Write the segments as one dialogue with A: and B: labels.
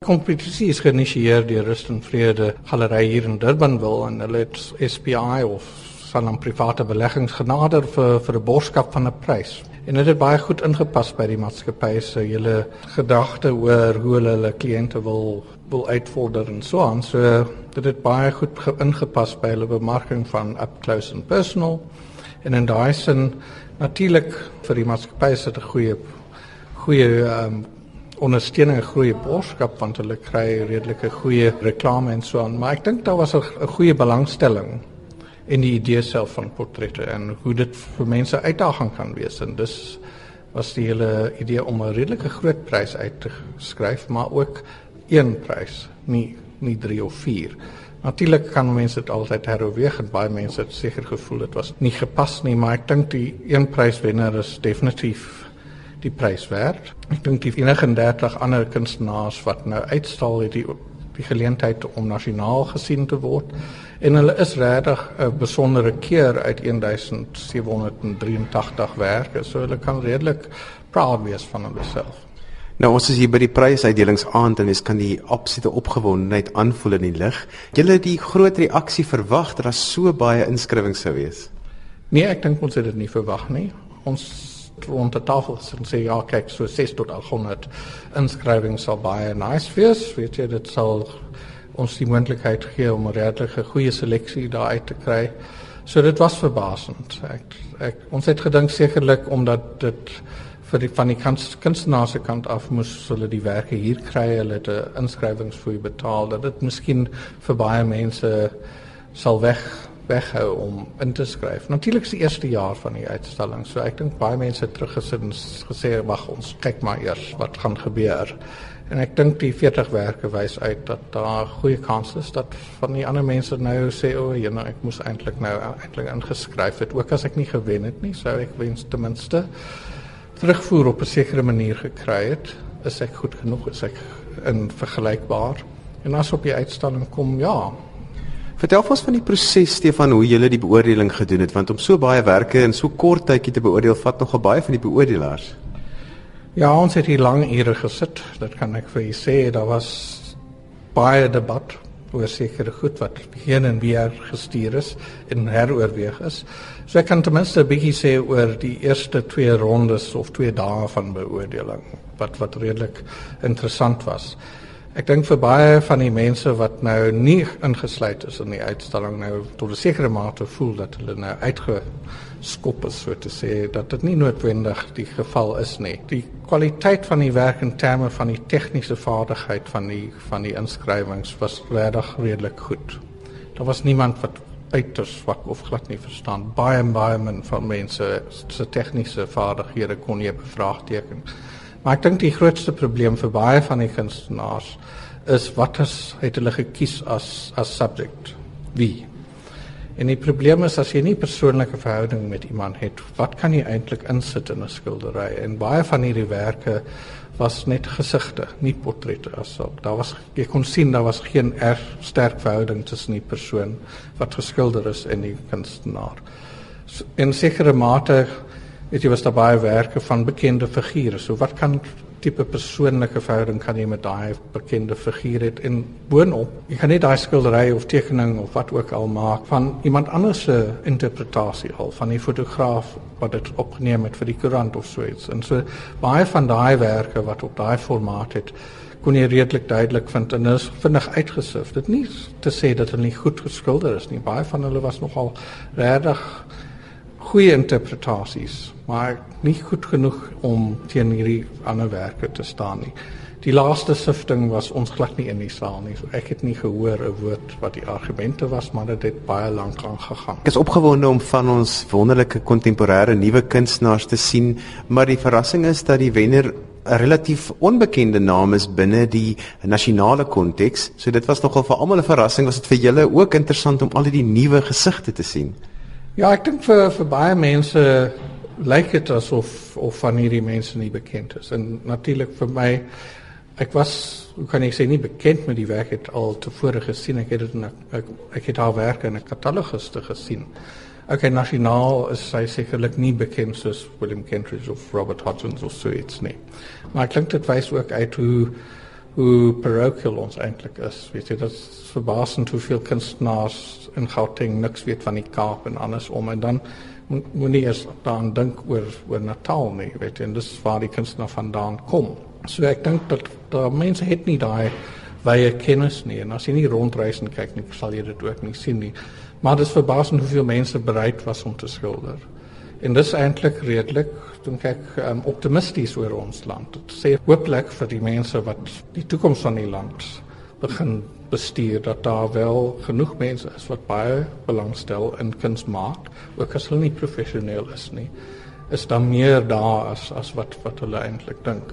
A: Kompetisie is geïnisieer deur Rust en Vrede Galery hier in Durbanville en hulle het SPI of Sanlam Private Beleggings genader vir vir 'n borgskap van 'n prys. En dit het baie goed ingepas by die maatskappy se hele gedagte oor hoe hulle hulle kliënte wil wil uitvorder en so aan. So dit het baie goed ingepas by hulle bemarking van up close and personal. En in daai sin natuurlik vir die maatskappy se 'n goeie goeie um, ondersteuning 'n groeie boodskap want hulle kry redelike goeie reklame en so aan. Maar ek dink daar was 'n goeie belangstelling in die idee self van portrette en hoe dit vir mense uitdaging kan wees. En dis was die hele idee om 'n redelike groot prys uit te skryf maar ook een prys nie nie 3 of 4 Natuurlik kan mense dit altyd heroorweeg en baie mense het seker gevoel dit was nie gepas nie maar ek dink die een pryswenner is definitief die prys werd. Ek dink die 39 ander kunstenaars wat nou uitstal het die die geleentheid om nasionaal gesien te word en hulle is regtig 'n besondere keer uit 1783 werke. So hulle kan redelik proud wees van hulle self.
B: Nou ons is hier by die prysuitdelingsaand en mens kan die absolute opgewondenheid aanvoel in die lig. Julle het die groot reaksie verwag dat daar so baie inskrywings sou wees.
A: Nee, ek dink ons het dit nie verwag nie. Ons rond die tafel en sê ja, kyk, so 6 tot 800 inskrywings sal baie nice wees. Weet jy, dit sal ons die moontlikheid gee om 'n redelike goeie seleksie daar uit te kry. So dit was verbasend. Ek ek ons het gedink sekerlik omdat dit vir die van die kunstenaars se kant af moes hulle die werke hier kry, hulle het 'n inskrywingsfooi betaal dat dit miskien vir baie mense sal weg weghou om in te skryf. Natuurlik is die eerste jaar van die uitstalling, so ek dink baie mense het teruggesit en gesê wag ons kyk maar eers wat gaan gebeur. En ek dink die 40 werke wys uit dat daar goeie kans is dat van die ander mense nou sê o, oh, jy nou ek moes eintlik nou eintlik ingeskryf het ook as ek nie gewen het nie, sou ek wens ten minste terugvoer op 'n sekere manier gekry het. Is ek goed genoeg? Is ek in vergelykbaar? En as op die uitstalling kom, ja,
B: Vertel ons van die proses Stefan hoe jy die beoordeling gedoen het want om so baie werke in so kort tydjie te beoordeel vat nogal baie van die beoordelaars.
A: Ja, ons het hier lank ure gesit. Dit kan ek vir u sê, daar was baie debat oor sekere goed wat heen en weer gestuur is en heroorweeg is. So ek kan ten minste 'n bietjie sê oor die eerste twee rondes of twee dae van beoordeling wat wat redelik interessant was. Ek dink vir baie van die mense wat nou nie ingesluit is in die uitstalling nou tot 'n sekere mate voel dat hulle nou uitgeskop is so te sê dat dit nie noodwendig die geval is nie. Die kwaliteit van die werk in terme van die tegniese vaardigheid van die van die inskrywings was regtig redelik goed. Daar was niemand wat uiters swak of glad nie verstaan. Baie baie min van mense se tegniese vaardighede kon jy bevraagteken. Maar ek dink die grootste probleem vir baie van die kunstenaars is wat is het hulle gekies as as subject? Wie? En die probleem is as jy nie persoonlike verhouding met iemand het, wat kan jy eintlik insit in 'n skildery? En baie van hierdie werke was net gesigte, nie portrette asook. Daar was jy kon sien daar was geen erg sterk verhouding tussen die persoon wat geskilder is en die kunstenaar. In sekere mate weet jy was daar baie werke van bekende figure. So wat kan tipe persoonlike verhouding kan jy met daai bekende figuur het en boonop jy kan net daai skildery of tekening of wat ook al maak van iemand anders se interpretasie al van die fotograaf wat dit opgeneem het vir die koerant of so iets. En so baie van daai werke wat op daai formaat het kon jy redelik duidelik vind en is vinnig uitgesif. Dit nie te sê dat hulle nie goed geskilder is nie. Baie van hulle was nogal regtig goeie interpretasies, maar nie goed genoeg om teen hierdie ander werke te staan nie. Die laaste sifting was ons glad nie in die saal nie. So ek het nie gehoor 'n woord wat die argumente was, maar dit het baie lank aangegaan.
B: Ek is opgewonde om van ons wonderlike kontemporêre nuwe kunstenaars te sien, maar die verrassing is dat die wenner 'n relatief onbekende naam is binne die nasionale konteks. So dit was nogal vir almal 'n verrassing. Was dit vir julle ook interessant om al die nuwe gesigte te sien?
A: Ja, ek dink vir vir baie mense lyk dit asof of van hierdie mense nie bekend is. En natuurlik vir my ek was hoe kan ek sê nie bekend met die werk het al tevore gesien. Ek het dit in ek, ek het haar werk in 'n katalogus te gesien. Ek okay, nasionaal is sy sekerlik nie bekend soos William Kentridge of Robert Hutchins of so iets nie. Maar ek dink dit wys ook uit hoe hoe parochial ons eintlik is. Weet jy, dit is verbasend hoeveel kunstenaars in Gauteng niks weet van die Kaap en andersom en dan moenie eers daaraan dink oor oor Natal nie, weet jy, en dis waar die kunstenaar vandaan kom. So ek dink dat daar mense het nie daai wye kennis nie en as jy nie rondreis en kyk nie, sal jy dit ook nie sien nie. Maar dit is verbasend hoeveel mense bereid was om te skilder. En dis eintlik redelik dink ek um, optimisties oor ons land. Dit sê hooplik vir die mense wat die toekoms van die land begin bestuur dat daar wel genoeg mense is wat baie belangstel in kuns maak, ook as hulle nie professioneel is nie. Is daar meer daar as as wat wat hulle eintlik dink?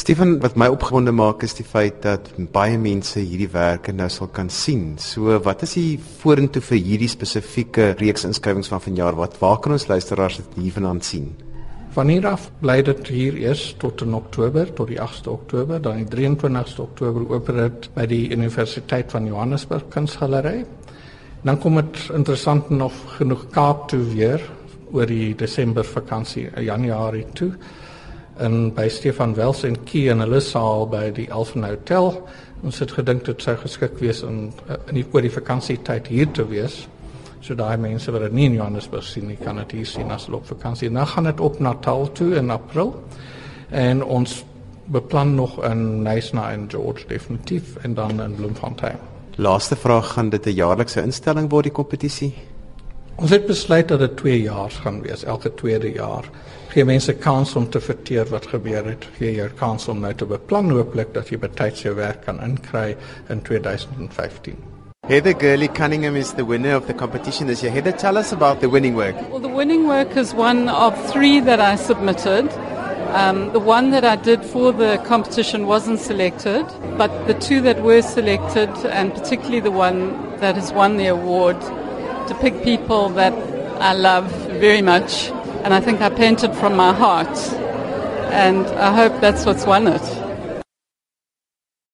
B: Stefan, wat my opgewonde maak is die feit dat baie mense hierdie werke nou sal kan sien. So, wat is die vorentoe vir hierdie spesifieke reeks inskrywings van vanjaar? Wat waar kan ons luisteraars dit hiervandaan sien?
A: Van hier af bly dit hier eers tot in Oktober, tot die 8de Oktober, dan die 23ste Oktober open dit by die Universiteit van Johannesburg Kunsgalery. Dan kom dit interessant nog genoeg Kaap toe weer oor die Desember vakansie, Januarie toe. En by Stefan Wels en Key en hulle saal by die Elfen Hotel. Ons het gedink dit sou geskik wees om in die oor die vakansietyd hier te wees. So daai mense wat dit nie in Johannesburg sien nie, kan dit hier sien as hulle op vakansie. Dan gaan dit op Natal toe in April. En ons beplan nog in Nysna en George definitief en dan in Bloemfontein.
B: Laaste vraag, gaan dit 'n jaarlikse instelling word die kompetisie?
A: Ons het besluit dat dit 2 jaar gaan wees, elke tweede jaar. Gee mense kans om te verteer wat gebeur het. Gee jou kans om nou te beplan hooplik dat jy betyds jou werk kan inkry in 2015.
B: Heather Gurley Cunningham is the winner of the competition this year. Heather, tell us about the winning work.
C: Well, the winning work is one of three that I submitted. Um, the one that I did for the competition wasn't selected, but the two that were selected, and particularly the one that has won the award, depict people that I love very much, and I think I painted from my heart. And I hope that's what's won it.